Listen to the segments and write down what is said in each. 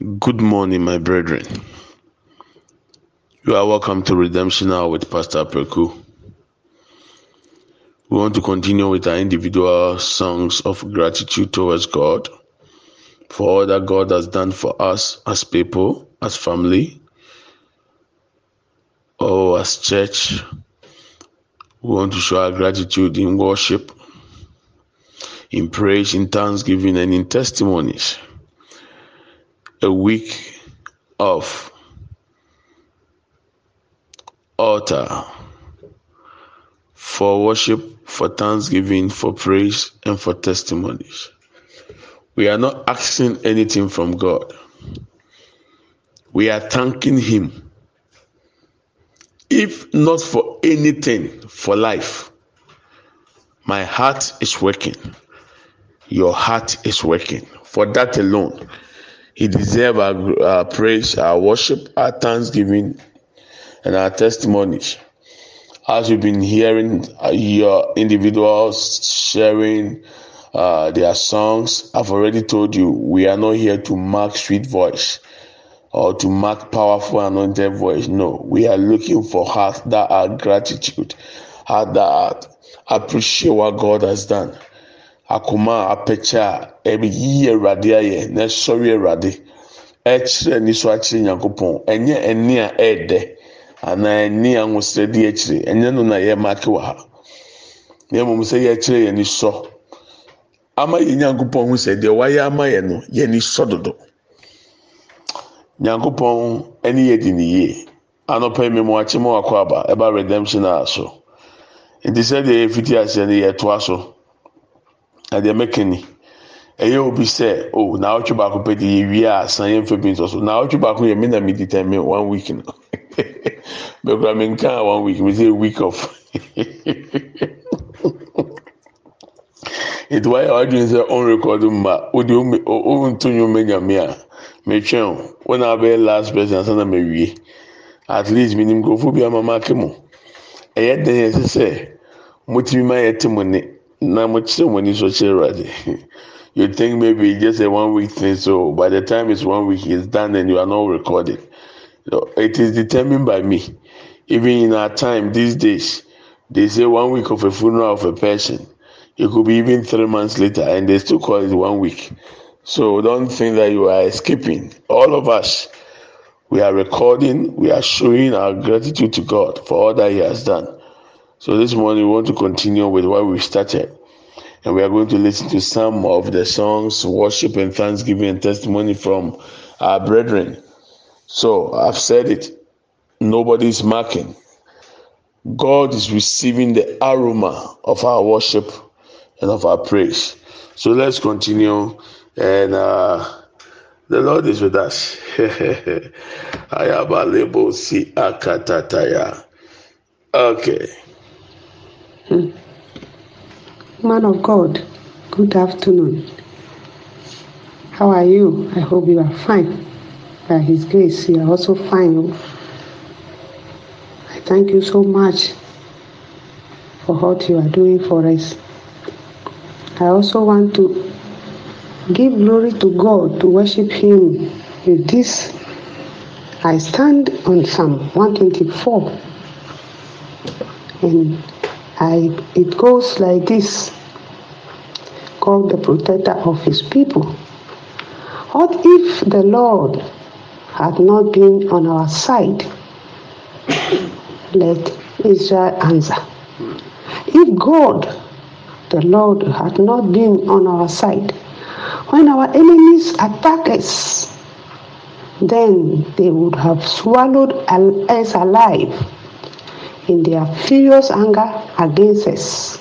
Good morning, my brethren. You are welcome to Redemption Hour with Pastor Perku. We want to continue with our individual songs of gratitude towards God for all that God has done for us as people, as family, or as church. We want to show our gratitude in worship, in praise, in thanksgiving, and in testimonies. A week of altar for worship, for thanksgiving, for praise, and for testimonies. We are not asking anything from God. We are thanking Him. If not for anything, for life, my heart is working. Your heart is working. For that alone, He deserves our, our praise, our worship, our thanksgiving, and our testimonies. As we've been hearing uh, your individuals sharing uh, their songs, I've already told you we are not here to mark sweet voice or to mark powerful anointed voice. No, we are looking for hearts that are gratitude, heart that appreciate what God has done. Akoma apɛkyɛ a ɛyi awurade ayɛ na ɛsɔre awurade. Ɛkyerɛ ani so akyerɛ nyankopɔn. Ɛnyɛ ɛni a ɛɛdɛ anaa ɛni a nwosrɛde akyire. Ɛnyɛ no na yɛ maake wɔ ha. Na mmom sɛ yɛkyerɛ yɛn ani sɔ ama yɛ nyankopɔn ho sɛ deɛ wayɛ ama yɛ no yɛn ani sɔ dodo. Nyankopɔn ɛne yɛ di ne yie. Anɔpɛ yi mu akyi mu akɔ aba ɛba redemption a so. Nti sɛdeɛ yɛfiti aseɛ no yɛtoa so. na deɛ mɛka ni ɛyɛ obi sɛ o n'awɔtwe baako pɛ de yɛ wie a san yɛn fɛ bi nso so. N'awɔtwe baako yɛ mi na mi di time mi one week no. Mɛkura mi nka one week mi say week off. Ètò wáyà wájú ní sẹ ọ̀n rẹkọ̀dù mbà ó di ọ̀n tó yún mẹ́nyàmí à mẹ́twẹ́n o. Wọ́n náà bẹ́ẹ̀ last person asana at least mi ni nkurɔfoɔ bi ama maa kẹ́ mu. Ɛyɛ dẹ́n yẹn sẹ́sẹ́ mo ti mi ma yẹ ti mo ne. So you think maybe just a one week thing so by the time it's one week it's done and you are not recording. So it is determined by me. Even in our time these days they say one week of a funeral of a person it could be even three months later and they still call it one week. So don't think that you are escaping. All of us we are recording we are showing our gratitude to god for all that he has done so this morning we want to continue with what we started. And we are going to listen to some of the songs, worship and thanksgiving and testimony from our brethren. So I've said it. Nobody is marking. God is receiving the aroma of our worship and of our praise. So let's continue. And uh, the Lord is with us. i have a label. okay. Hmm. Man of God, good afternoon. How are you? I hope you are fine. By His grace, you are also fine. Oh. I thank you so much for what you are doing for us. I also want to give glory to God to worship Him with this. I stand on Psalm 124 and I, it goes like this God, the protector of his people. What if the Lord had not been on our side? Let Israel answer. If God, the Lord, had not been on our side, when our enemies attack us, then they would have swallowed us alive in their furious anger against us.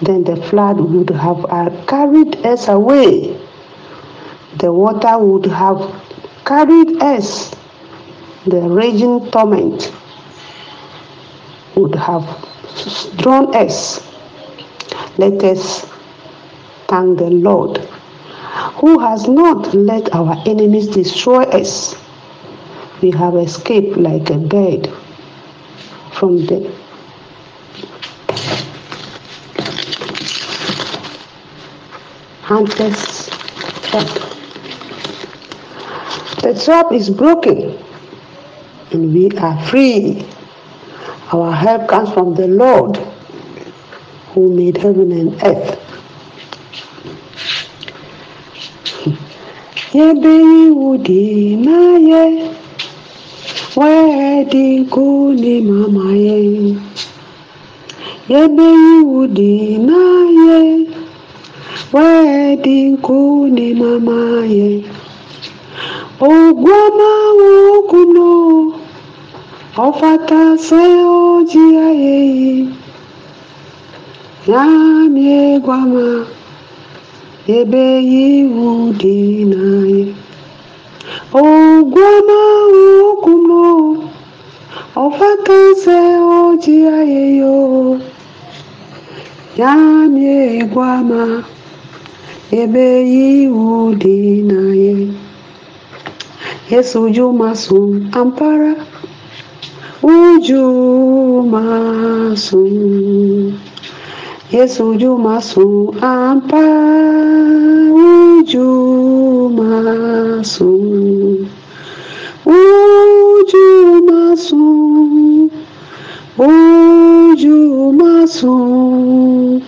Then the flood would have uh, carried us away. The water would have carried us. The raging torrent would have drawn us. Let us thank the Lord, who has not let our enemies destroy us. We have escaped like a bird from the hunter's trap. The trap is broken and we are free. Our help comes from the Lord who made heaven and earth. Yebe wudi na ye, Wedding ne mama ye Yebe iwu dị na ye Wedding ne mama ye Ogwama nwoke no ofata se oji ayeyi Ya mi gwama Ebe iwu dị na ye Ogwama ukumo ọfakanse oji ayeyo yamie gwama ebe iwu dị na ya esoju masum ampara uju masum esoju masu ampara uju masu. maçom, onde o maçom, onde o maçom,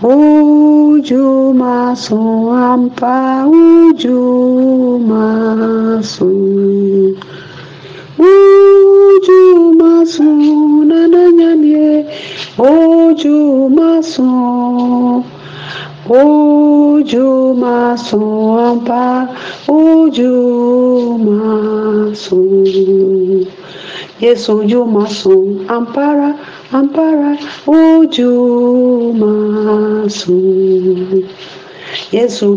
onde o maçom, ampa, onde o maçom, onde o maçom, nananhamie, onde o maçom. Ujuma Suampa, Ujuma Suampa. Yesu Jumasun, ampara, ampara, o Jumasun. Yesu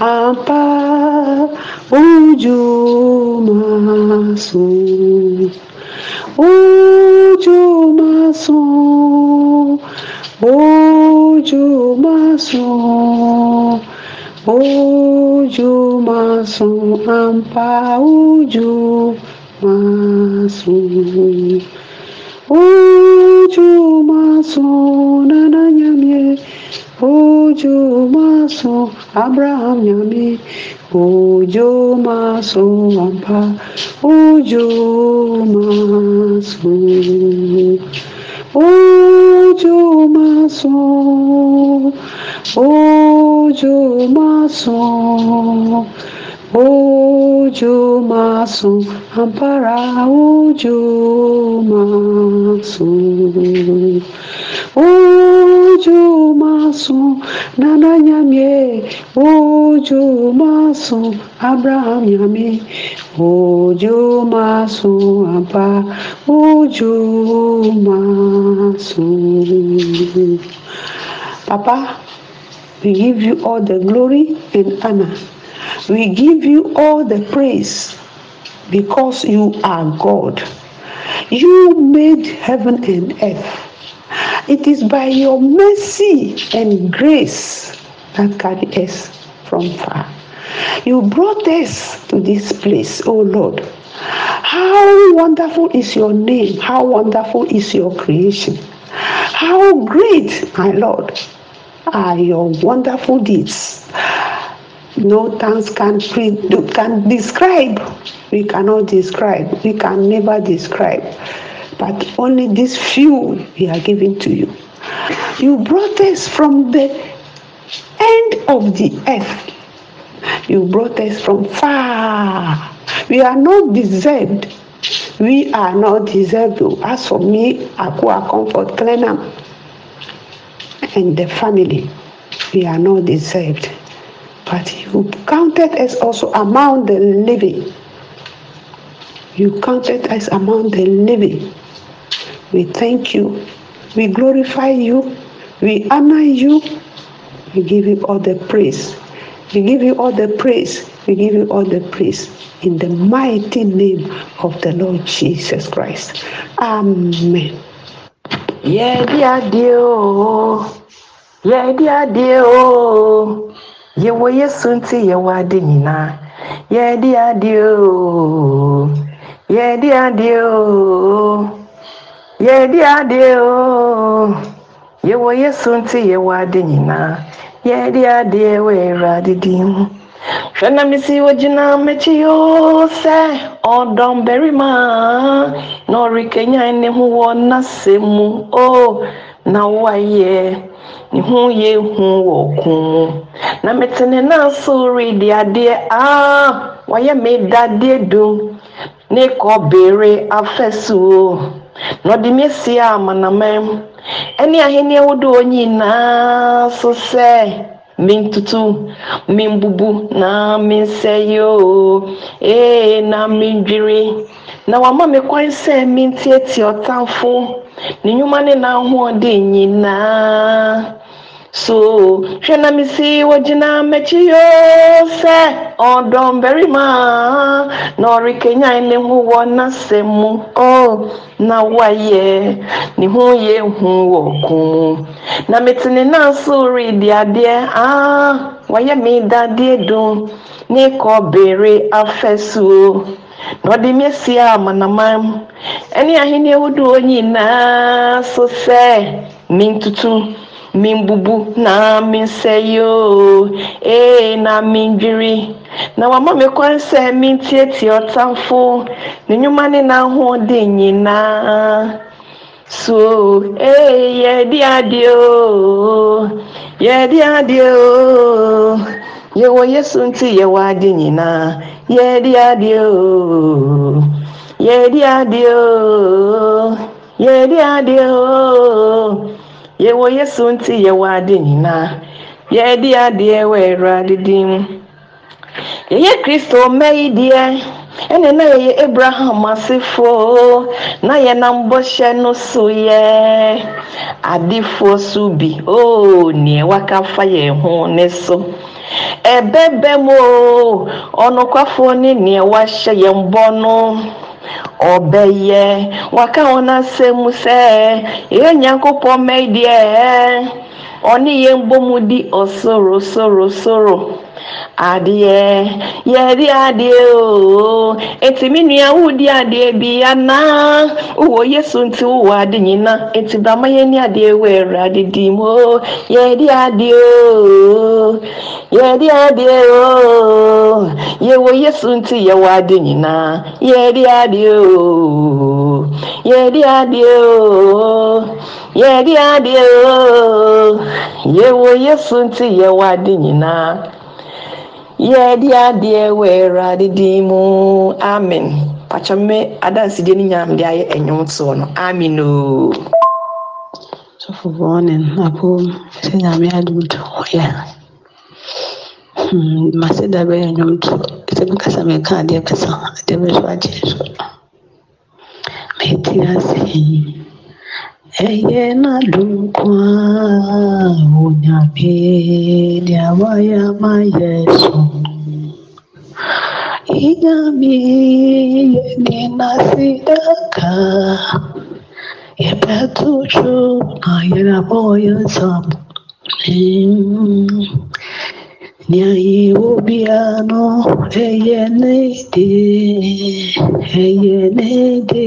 ampara, o Jumasun. O Jumasun. Uju masun uju masun ampa uju masun Uju maso nana nyamye Uju maso Abraham nyame Uju maso ampa 오조 마소 오조 마소. Uju maso ampara uju maso Uju maso nana nyamye Uju maso Abraham nyame Uju maso ampa Uju maso Papa we give you all the glory and honor we give you all the praise because you are God. You made heaven and earth. It is by your mercy and grace that carried us from far. You brought us to this place, oh Lord. How wonderful is your name. How wonderful is your creation. How great, my Lord, are your wonderful deeds no tongues can can describe. We cannot describe we can never describe. But only this few we are giving to you. You brought us from the end of the earth. You brought us from far. We are not deserved. We are not deserved. As for me akua comfort clenam and the family we are not deserved but you counted us also among the living. You counted us among the living. We thank you. We glorify you. We honor you. We give you all the praise. We give you all the praise. We give you all the praise in the mighty name of the Lord Jesus Christ. Amen. Yeah, dear, dear. Yeah, dear, dear. Yɛwɔ yesu nti yɛwɔ ade nyinaa yɛde adeɛ o. Yɛde adeɛ o. Yɛde adeɛ o. Yɛwɔ yesu nti yɛwɔ ade nyinaa yɛde adeɛ wɔ awurade din mu hwɛ na mesi ogyina m'akyi sɛ ɔdɔm barima na ɔrekanyan ne ho wɔ n'asɛm mu o na wayɛ ne ho yɛ hu wɔ ko mu na mete ne nan redi adeɛ a wayɛ me dadeɛ dum ne kɔbere afɛsuo na ɔde me. Asi amanaman ɛne ahenni ahodoɔ nyinaa so sɛ mintutu mimbubu na minsɛe o ee na mindwiri na wama me kwan sɛ mintietie ɔtamfo ne nnwuma ne n'ahoɔden nyinaa so hwɛ na mesi wɔgyina m'akyi yoo sɛ ɔdɔm na ɔrekanyan ne ho wɔ n'asɛm mu o na wayɛ ne ho yɛ hu wɔ ko mu na mete ne so redi adeɛ a wayɛ me dadeɛ dum ne kɔbere afɛsuo na ɔde amanaman ɛne ahene ahodoɔ nyinaa so sɛ ne ntutu na me nsɛyi ee na me ndwiri na wama me kwan sɛ me ɔtamfo. Ne nnwuma ne n'ahoɔden nyinaa. So ee yɛde adeɛ oo. Yɛde adeɛ oo. yewo yesu nti yewo adi nyinaa yɛdi adi ooo yɛdi adi ooo yɛdi adi ooo yewo yesu nti yewo adi nyinaa yɛdi adi ewe ero adidi mu kristo mɛyi ɛne e. na yɛyɛ abraham asefoɔ na yɛnam bɔhyɛ no so yɛ adefoɔ so bi. Ooo nea wakafa yɛn ho ne so. Ɛbɛbɛ mu o ɔnokwafoɔ ne neɛ wahyɛ yɛn bɔ no ɔbɛyɛ waka wɔn asɛm sɛ yɛn nyankopɔn mma oniye mgbomudi osoro soro soro adịe yeri adịe oo. Eti minu ya wudi adịe bi ya na. Yesu nti uwo adịghị na eti damaye ni adịe were adịdị m o yeri adịe oo. Yeri adịe oo. Yewo yesu nti yewo adịghị na yeri adịe oo. Yeri adịe oo. Yɛde adeɛ o. Yɛwɔ yesu nti yɛwɔ ade nyinaa yɛde adeɛ wɔ awurade din mu amen. Pakyɛmme adansedie no nyinaa mede ayɛ ɛnwom toɔ no amen o. Sɔfo bɔne apom sɛ nyame adomto ɔyɛ mase da bɛyɛ nnwomto sɛ mekasa meka adeɛ kasa adeɛ bɛso agye so meti ase eye na lukwa unyapidia wayama yesu inyami ninasidaka yepetuchu na yeraboya samu Nyai obiano eyenede eyenede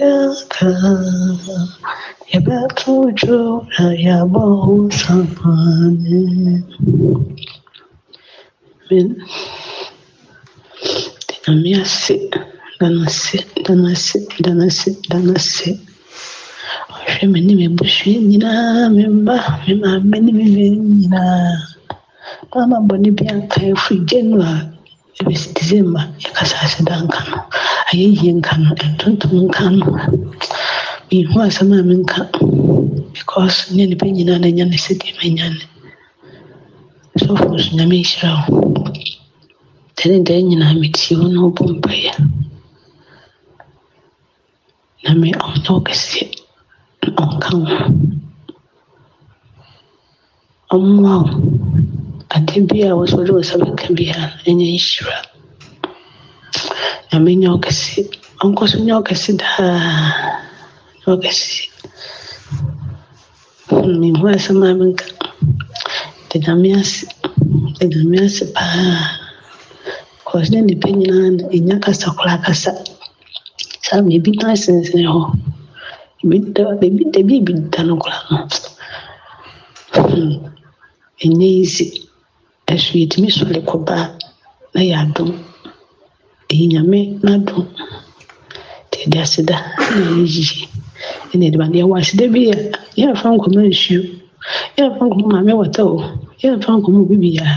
daka yɛbɛto dwo na yɛabɔ wo nsabrane Amen. Nyame ase da n'ase da n'ase da n'ase da n'ase ɔhwɛ me ne m'abusua nyinaa me mma me maame ne me mma nyinaa mama bɔne bi anka ɛfiri january ɛbɛsi december yɛkasa ase da nka ayɛyie nka no ɛntontom nka no mehu asɛm a menka because ne nipa nyinaa na nya ne sɛdeɛ manya ne sɔfo so nyame nhyira wo. Tɛne daa nyinaa metie wo na wobɔ mpaeɛ. Na me ɔnyɛ wo kɛseɛ na ɔnka wo ɔmmoa wo. Ade bi a wɔsɛ wode wo nsa bɛka biara ɛnyɛ nhyira nyame nyɛ ɔkɛse ɔnkɔ so nyɛ ɔkɛse daa nyɛ ɔkɛse mehu asɛm a menka da nyame ase da nyame ase paa kɔs ne nnipa nyinaa na ɛnya kasa koraa kasa saa ma ebi nan sensene hɔ da ebi da no koraa no. Ɛnyɛ easy ɛso yɛtumi sɔre kɔba na yɛ adom ɛyɛ nyame n'adom nti yɛde aseda na ɛyɛ yie ɛna yɛde ba deɛ wɔ aseda bi a yɛmfa nkɔmɔ nsuo yɛmfa nkɔmɔ maame wɔta o yɛmfa nkɔmɔ obi biara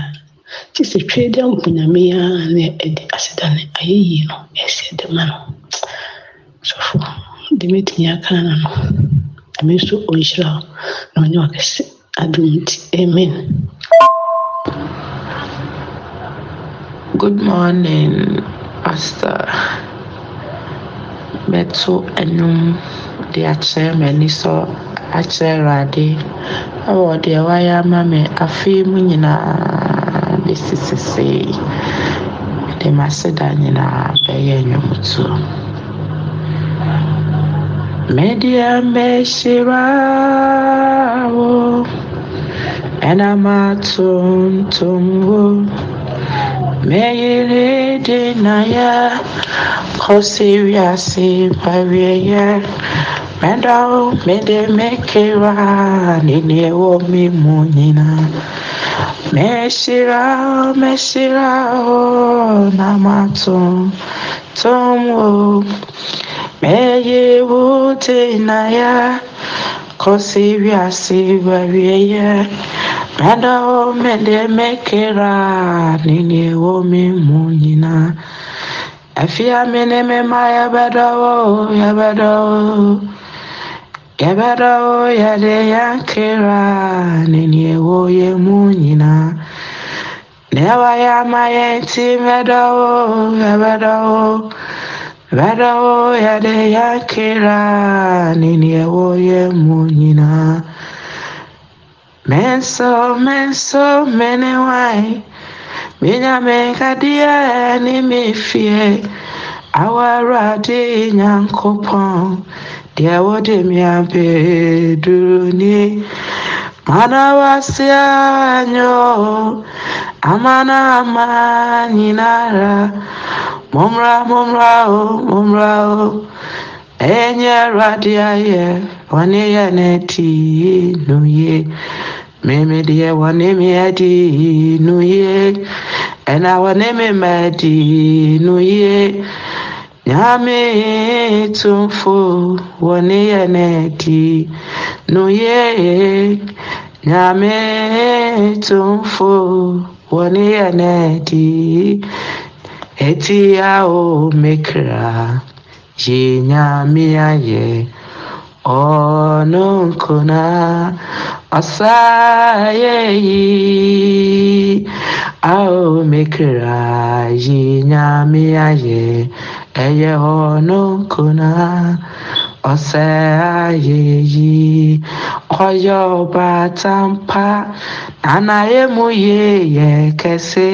gye sɛ twe de ampo nyame a na ɛde aseda no ayɛ yie no ɛsɛ de ma no sɔfo de mɛtumi aka na no ɛme nso ɔnhyira na ɔnyɛ ɔkɛse adom nti amen Good morning, Pastor. Bɛto nnwom de akyerɛ m'ani so akyerɛ Awurade ɛwɔ deɛ wayɛ ama me afe mu nyinaa bɛsi sesei. De m'aseda nyinaa bɛyɛ nnwomtoɔ. Medeɛ mɛhyira wo ɛna matontom wo. Meyere de naya kosi wiase pawieye Meda mede mekera nini ewo mi mu nyina Meshira meshira o na matom tom o Meye wo de naya kosi wiase pawieye Meda o mede mekera nini ewo mi mu nyina Afia mene me ma yabeda o yabeda o yabeda o yade yankera nini ewo ye munyina. Newa ya ma yenti meda o yabeda o Beda o yade yankera nini ewo ye mu nyina Menso, menso, mene wai. Minya menkadia ni mi fie. Awarade nyankopɔn. Deɛ wɔde mi abɛduru ni. Mana wasia nyo. Amana ama nyinara. Mumra, mumra o, oh, mumra o. Oh. Enye Awurade ayɛ, wɔne yɛ n'adi no yie. Mimi deɛ wɔne me adi no yie, ɛna wɔne me ma adi no yie. Nyame tumfo wɔne yɛ n'adi no yie. Nyame tumfo wɔne yɛ n'adi. Eti a o mekra. Shinyamiaye onunkuna asayeyi. Aomekera yinyamiaye eye onunkuna ọsẹayeyi ọyọ ọba tampa nanayemuyeye kẹsẹ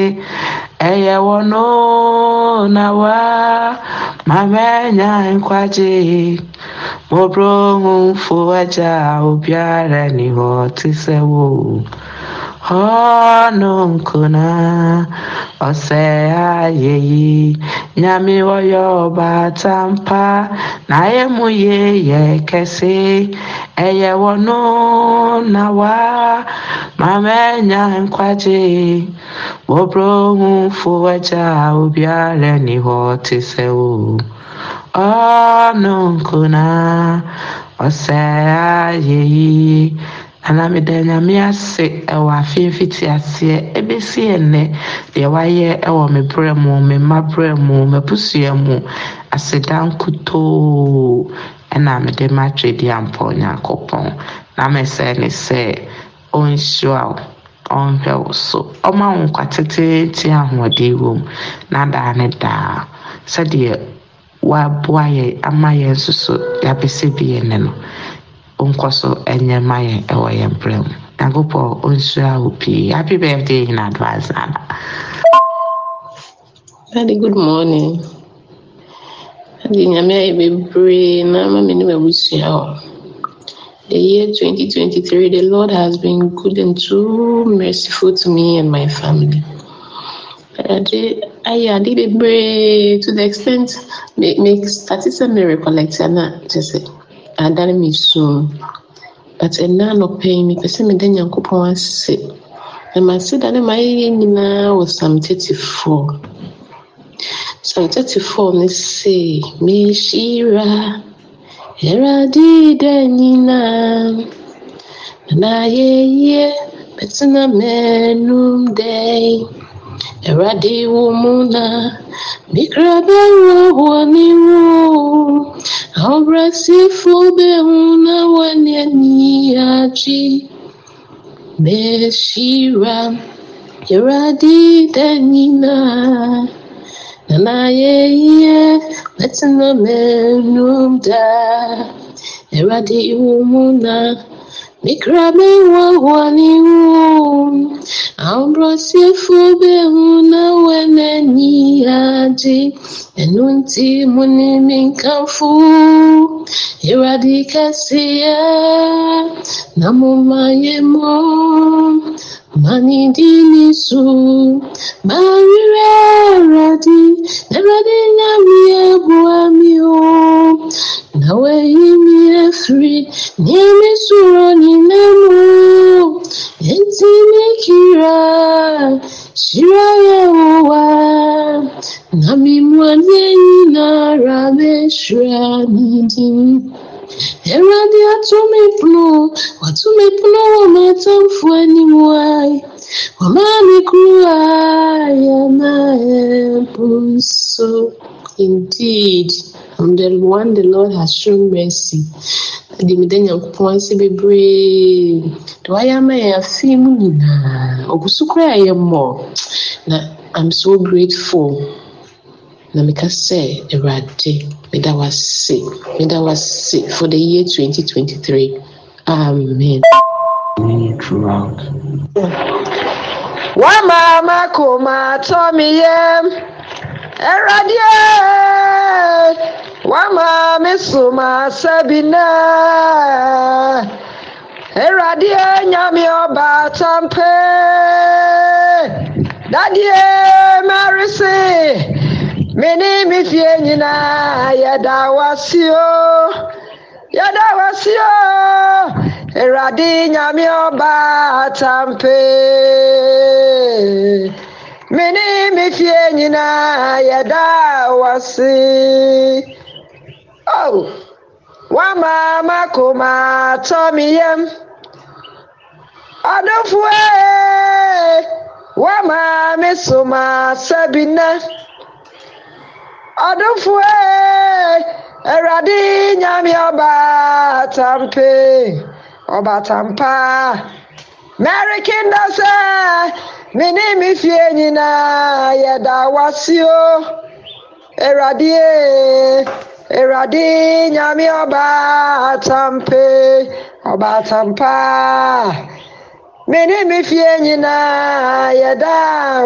ẹyẹwọnú náwá mamenya nkwagye mɔborɔ ho mfo agya obiara ni hɔ te sɛ wo ọnụ nkụ na ose ayeyi nyami wọyọ bàtà mpa na emuye yẹ kẹsí ẹyẹ wọnú na wá mamẹnya nkwagye wọbúrò ohun fowájà obiara nìhọ ti sẹwọ ọnụ nkụ na ose ayeyi. Ayɛ yi ana meda nyame ase ɛwɔ afe mfiti aseɛ. Ɛbɛsi ɛnnɛ deɛ wayɛ ɛwɔ me berɛ mu me mma berɛ mu m'abusua mu aseda nkutoo ɛna mede matwe di ampa onyankopɔn. Na mesɛ ne sɛ ɔnhyira wo ɔnhwɛ wo so. Ɔma wo nkwa teteete ahoɔden wɔ mu. Na daa ne daa sɛdeɛ waboa yɛn ama yɛn nso so yɛabɛsɛ bi yɛn ne no. Nkɔ so ɛnyɛ ma yɛn ɛwɔ yɛn berɛ mu nyankopɔn ɔnhyira wo pii happy birthday in advance nana Daddy, good morning. de nyame ayɛ bebree na ama me ne m'abusua hɔ the year 2023 the lord has been good and too merciful to me and my family. Ade ayɛ ade bebree to the extent me me starte sɛ me recollect ana kyɛ sɛ adane me sum but ɛna anɔpɛ yi mepɛ sɛ meda nyankopɔn ase. Na mase da ne mayɛyɛ nyinaa wɔ psalm 34 psalm 34 ne se mehyira Awurade da nyinaa. Na ayɛyɛ bɛtena m'anom dɛn Awurade wo mu na mikra bɛwɔ ne wo ahobrɛsefo bɛhu na wɔne ani agye mehyira Awurade da nyinaa na n'ayɛyɛ bɛtena m'anom daa Awurade wo mu mikra bɛwɔ ne wo ahobrɛsefo bɛhu na wɔne ani agye ɛno nti mo. ne me nkamfo Awurade na mmɔ Mani dini so, marire Awurade, Awurade nyame aboa me o. Na wayi me afiri nneɛma soro nyinaa mu. Enti mekira, hyira Yehowa. Na mimmuane nyinara bɛhyira ne din. Awurade ato me pono, wato me pono wɔ m'atamfo anim ae. Wama me kuruwa yɛma ɛpo so. Indeed, I'm the one the Lord has shown mercy. Ade meda Nyankopɔn ase bebree. De wayɛ ama yɛn afe mu nyinaa. Ɔgu so koraa a. Na I'm so grateful. na meka sɛ awurade medawase medawase was the year 2023 was throughout. for the year 2023, Amen. tọ́ mi yẹ ẹ̀rọ díẹ̀ wọ́n máa mi sùn máa sẹ́bi náà tampe. díẹ̀ nyàmí ne me fie nyinaa yɛda wasio yɛda wasio. Awurade nyame ɔba tampe. Me ne me fie nyinaa yɛda wase oh wama makoma tɔ me yam ɔdɔfoɔ wama me so m'asɛbi na ɔdɔfoɔ Awurade nyame ɔba tampe ɔba tampa. Mary kinda sɛ me ne me fie nyinaa yɛda wasio. Awurade Awurade nyame ɔba tampe ɔba tampa. Me ne me fie nyinaa yɛda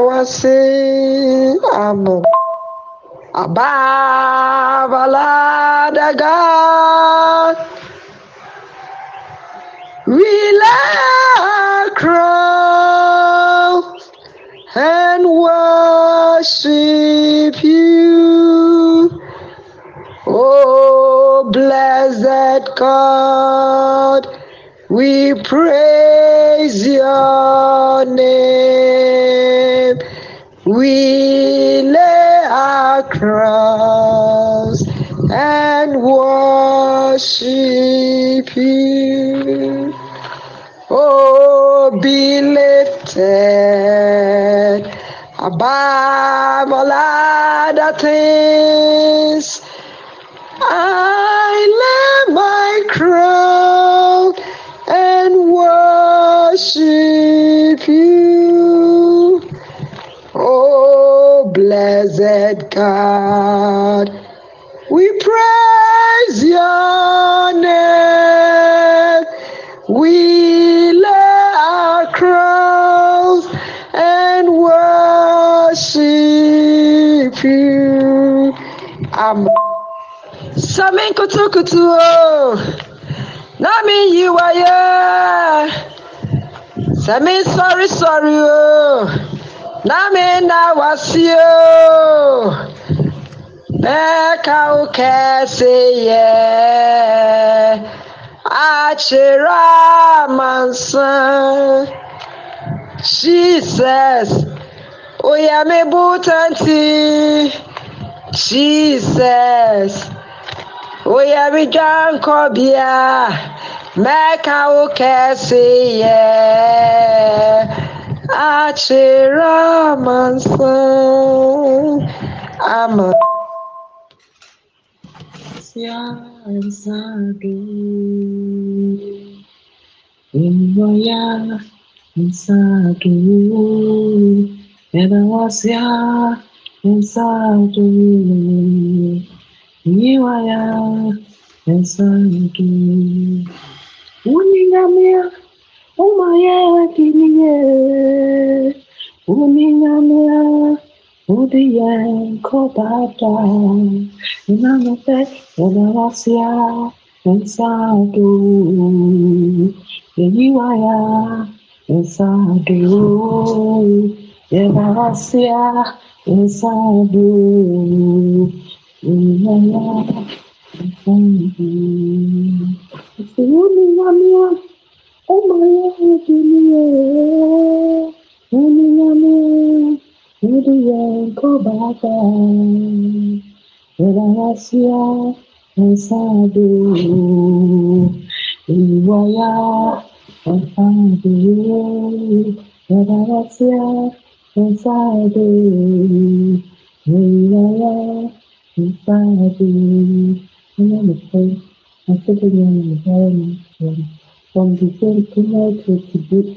wase amen Ababaladaga. We lay crowns and worship you. Oh, blessed God, we praise your name. We crowns and worship you. Oh, be lifted above all other things. Blessed God, we praise your name. We lay our crowns and worship you. Amen. sami kutukutu o na mi yi wáyé sami sọrí sọrí o na nami na wasio. Mɛka wo kɛseyɛ akyerɛ amansa jesus oya me butanti, jesus oya me dwankɔbea mɛka wo kɛseyɛ. Mẹ́ka ó kẹ́sì yẹ àṣírà máa ń san àmọ́. Siansado Inwaya Nsado Edawasia Nsado Inwaya Nsado Uningamia Umaya Kiniye Uningamia Udiye Kobata Inanate Edawasia Nsado Eyiwaya Nsado Edawasia Nsado Eyiwaya Nsado Gracia Ensado Iwaya Ensado Gracia Ensado Iwaya Ensado I'm going to pray. I'm sitting in the environment from December to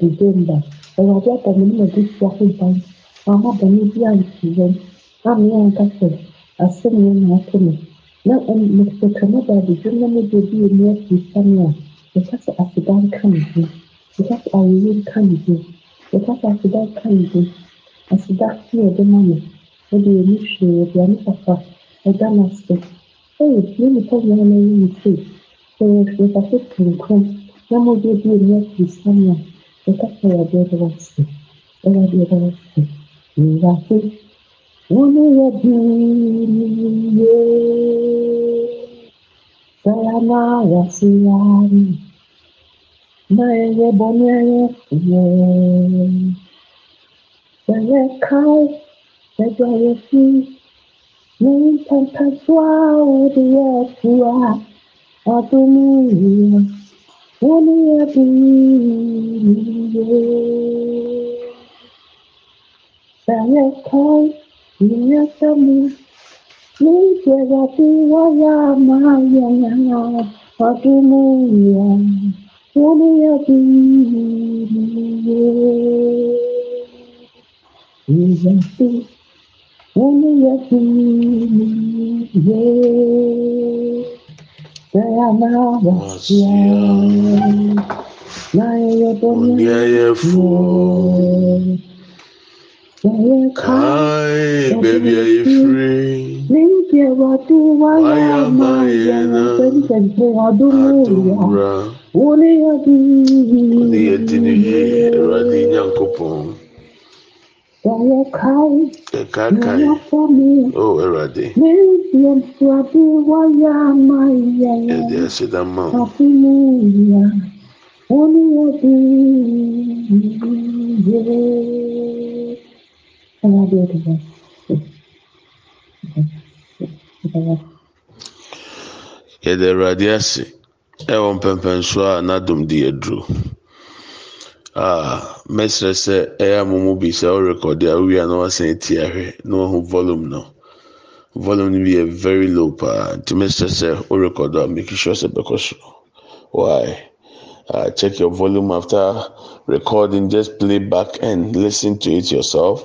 December. Awurade aba me ne m'adi si ahoban. Mama bɔne bi ansi yɛn. Ame ankasa asɛm yɛn na ato me. Na mekeka me ba abɛdwo na me de bi emu afiri sane a, meka sɛ aseda nka ne ho. Meka sɛ awoyɛ nka ne ho. Meka sɛ aseda nka ne ho. Aseda ne yɛde ma me. Wɔde ani hwee, aduane papa ɛda no ase. Ɛyɛ me nipa na ɛyɛ me sei. Sɛ yɛhwɛ papa kronkron Чему другие вместе со мной. Это твоя бедности. Твоя и Я ты. Умея дырье. Sayonara сияни. Моя боняя е. Моя кай. Моя си. Nunca casual de sua, a tu minha bertemu Ni jagati waya mahayana Patimu yang mulia tinggi Jagati mulia tinggi Dayana wasya Naya punya Kai, baby, are you free? Baby, what do I am? I am a Adumra. Only a Only a Tiniye, Radin Yankopon. Sọ̀rọ̀ káyé. Ẹ̀ka Yɛde Awurade ase ɛwɔ mpɛmpɛnso a n'adom de aduro. Ah, mɛsrɛ sɛ ɛyɛ amomo bi sɛ ɔrekɔde a wowie a na wasan ti ahwɛ na wahu volume no. Volume no bi yɛ very low paa nti mɛsrɛ sɛ ɔrekɔde a make sure sɛ bɛkɔ so. Why? Uh, check your volume after recording. Just play back and listen to it yourself.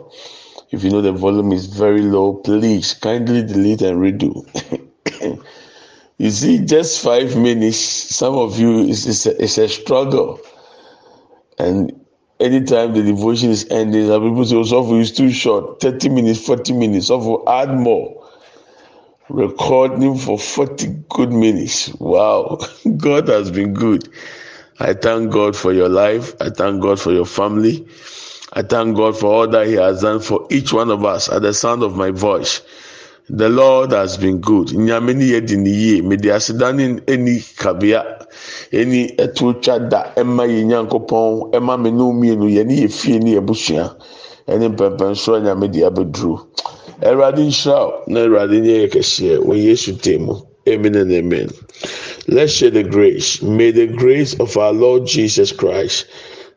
If you know the volume is very low, please kindly delete and redo. you see, just five minutes, some of you, it's, it's, a, it's a struggle. And anytime the devotion is ending, some people say, oh, so is too short 30 minutes, 40 minutes, so add more. recording for 40 good minutes. Wow, God has been good. I thank God for your life. I thank God for your family. I thank God for all that He has done for each one of us at the sound of my voice. The Lord has been good. Nyame ni yɛ di ni yie. Mede aseda ne ani kabea, ani ɛto twa da ɛma yɛ nyankopɔn ɛma me ne mmienu yɛ ne yɛ fie ne yɛ busua ɛne mpɛmpɛnsoɔ na Awurade nyɛ yɛ kɛseɛ wɔ Yesu mu. Amen and amen. Let's share the grace. May the grace of our Lord Jesus Christ,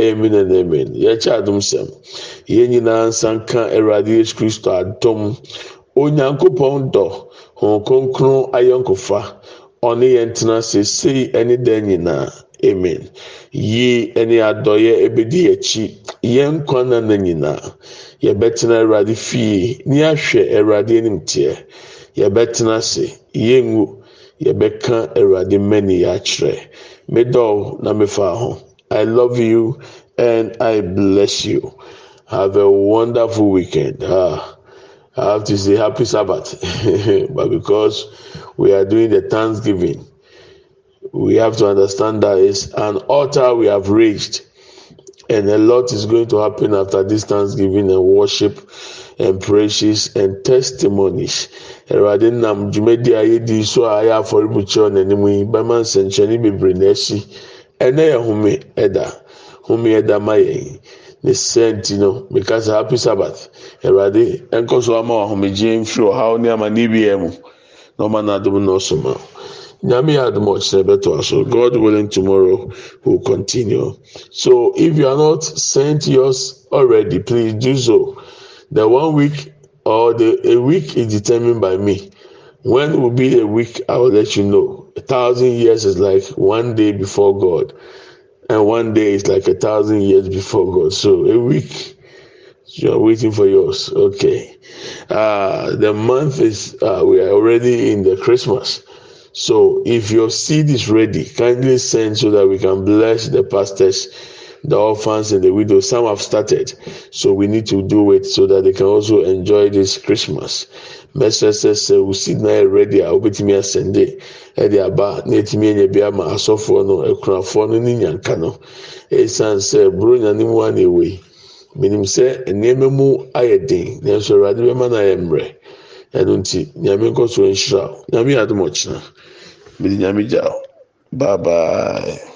Amen and amen. Yɛkyɛ adom sɛm. Yɛn nyinaa nsa nka Awurade Yesu Kristo adom. Onyankopɔn dɔ, Honhom ayɔnkofa, ɔne yɛn tena sesei ne dan nyinaa. Amen. Yie ne adɔyɛ ebedi akyi. Yɛn nkwa nana nyinaa. Yɛbɛtena Awurade fie. Ni ahwɛ Awurade anim teɛ. Yɛbɛtena ase. Yɛngu. Yɛbɛka Awurade mmani akyerɛ. Medɔw na mefa ho. I love you and I bless you. Have a wonderful weekend. Ah, I have to say happy Sabbath, but because we are doing the Thanksgiving, we have to understand that it's an altar we have reached, and a lot is going to happen after this Thanksgiving and worship and praises and testimonies. Awurade nam dwumadi a yɛdi so a ayɛ afɔrebukyerɛ n'anim yi bɛma nsɛnkyerɛnne bebree na akyi ɛnɛ yɛ home ɛda home ɛda ma yɛn ne sɛnti no because happy sabbath. Awurade ɛnkɔ so ama ahomegye mfiri ɔhaw ne amanne biara mu na ɔma n'adom na ɔsoma nyame yɛ adom ɔkyerɛ bɛtɔ aso god willing tomorrow will continue. So if you are not sent yours already please do so. The one week or the a week is determined by me. When will be a week i will let you know a thousand years is like one day before god and one day is like a thousand years before god. So a week you are waiting for yours. Okay. Uh the month is uh, we are already in the christmas. So if your seed is ready kindly send so that we can bless the pastors the orphans and the widows. Some have started so we need to do it so that they can also enjoy this christmas mɛsrɛ sɛ sɛ wosi na yɛ ready a wobɛtumi asɛnde ɛde aba na ɛtumi anya bi ama asɔfoɔ no akunafoɔ no ne nyanka no. Ɛsiane sɛ buronya ne mu a na ɛwɔ yi menim sɛ nneɛma mu ayɛ den nanso awurade bɛma no ayɛ mmerɛ. Ɛno nti nyame nkɔ so nhyira nyame yɛ adom mede nyame gya wo bye bye